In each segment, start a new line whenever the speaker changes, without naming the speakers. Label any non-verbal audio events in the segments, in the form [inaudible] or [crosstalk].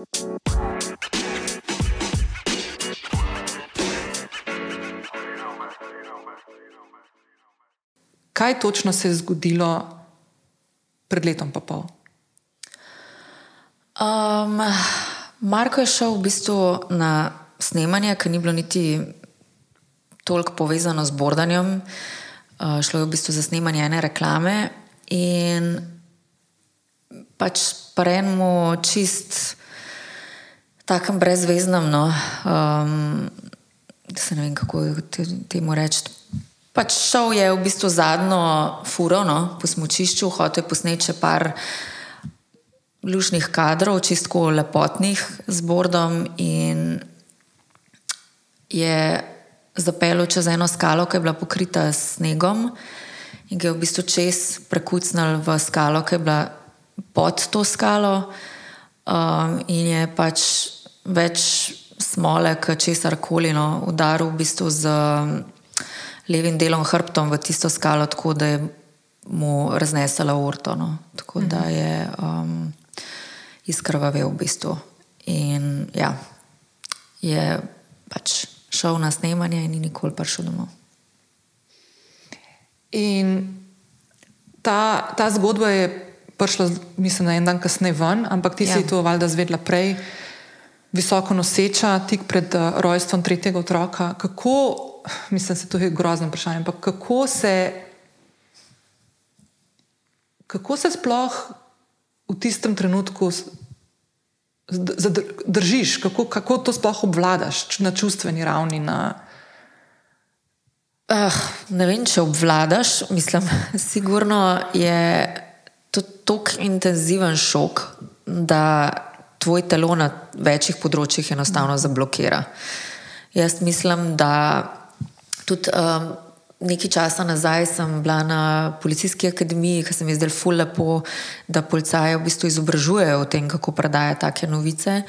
Kaj točno se je zgodilo pred letom in pol?
Um, Marko je šel v bistvu na snemanje, ker ni bilo niti toliko povezano z bordanjem. Uh, šlo je v bistvu za snemanje ene reklame in pač prejmo čist takem brezveznem, no, um, se ne vem, kako te, temu reči. Pač šel je v bistvu zadnjo furo no, po smočišču, hotel je posneči par lušnih kadrov, čistko lepotnih z bordom in je zapeljal čez eno skalo, ki je bila pokrita s snegom in ga je v bistvu čez prekucnil v skalo, ki je bila pod to skalo um, in je pač več smole, kot česar koli, no, udaril v bistvu z levim delom hrbtom v tisto skalo, tako da je mu raznesla urto. No. Tako da mhm. je um, izkrvavel v bistvu. In ja, je pač šel na snemanje in ni nikoli prišel domov.
In ta, ta zgodba je prišla, mislim, na en dan kasneje ven, ampak ti ja. si to valjda zvedla prej, visoko noseča, tik pred uh, rojstvom tretjega otroka. Kako mislim, da je to grozno vprašanje. Ampak kako se, kako se sploh v tistem trenutku držiš, kako, kako to sploh obvladaš na čustveni ravni? Na...
Uh, ne vem, če obvladaš. Mislim, [laughs] sigurno je to tako intenziven šok, da tvoj telo na večjih področjih enostavno zablokira. Jaz mislim, da Tudi um, nekaj časa nazaj sem bila na policijski akademiji, ki se mi je zdelo ful lepo, da policaje v bistvu izobražujejo o tem, kako predaja take novice.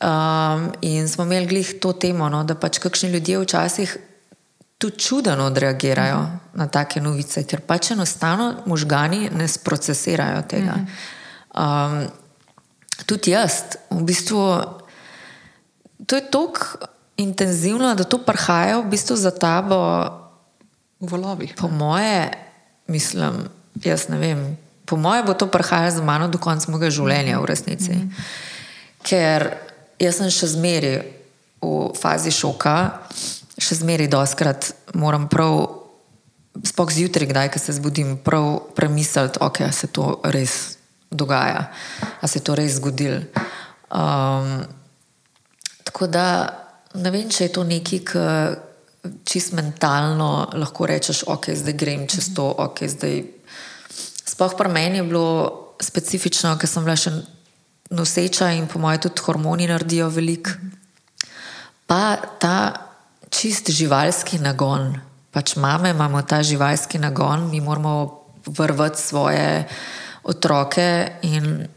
Um, in smo imeli glih to temo, no, da pač kakšni ljudje včasih tudi čudno odreagirajo -huh. na take novice, ker pač enostavno možgani ne sprocesirajo tega. -huh. um, tudi jaz, v bistvu, to je toliko intenzivno, da to prihaja v bistvu za tabo
v valovih.
Po moje, mislim, jaz ne vem. Po moje bo to prihajalo za mano do konca mojega življenja, v resnici. Mm -hmm. Ker jaz sem še zmeraj v fazi šoka, še zmeraj doskrat moram prav, spok zjutraj, kdaj se zbudim, prav premisliti, ok, se to res dogaja, a se to res zgodil. Um, tako da Ne vem, če je to nekaj, kar čist mentalno lahko rečeš, ok, zdaj grem čez to, ok, zdaj. Sploh pri meni je bilo specifično, ker sem bila še noseča in po mojem tudi hormoni naredijo veliko. Pa ta čist živalski nagon, pač mame imamo ta živalski nagon, mi moramo vrvati svoje otroke in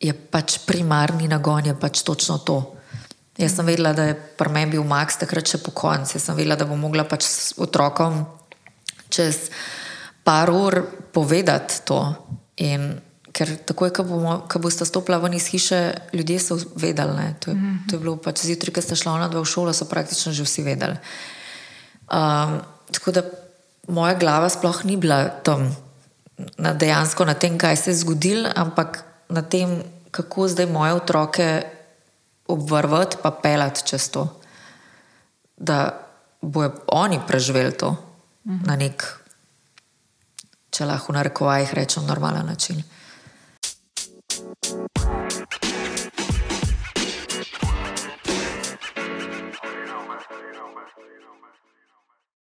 je pač primarni nagon, je pač točno to. Jaz sem vedela, da je pri meni bil Max takrat še po koncu. Jaz sem vedela, da bom mogla pač s otrokom čez par ur povedati to. In ker takoj, ko, bomo, ko boste stopila ven iz hiše, ljudje so vedeli. To, to je bilo pač zjutraj, ko ste šla na dva v šolo, so praktično že vsi vedeli. Um, tako da moja glava sploh ni bila tam na dejansko na tem, kaj se je zgodilo, ampak na tem, kako zdaj moje otroke obvrvati, pa pelati čez to. Da bojo oni preživeli to mhm. na nek, če lahko v narekovajih rečem, normalen način.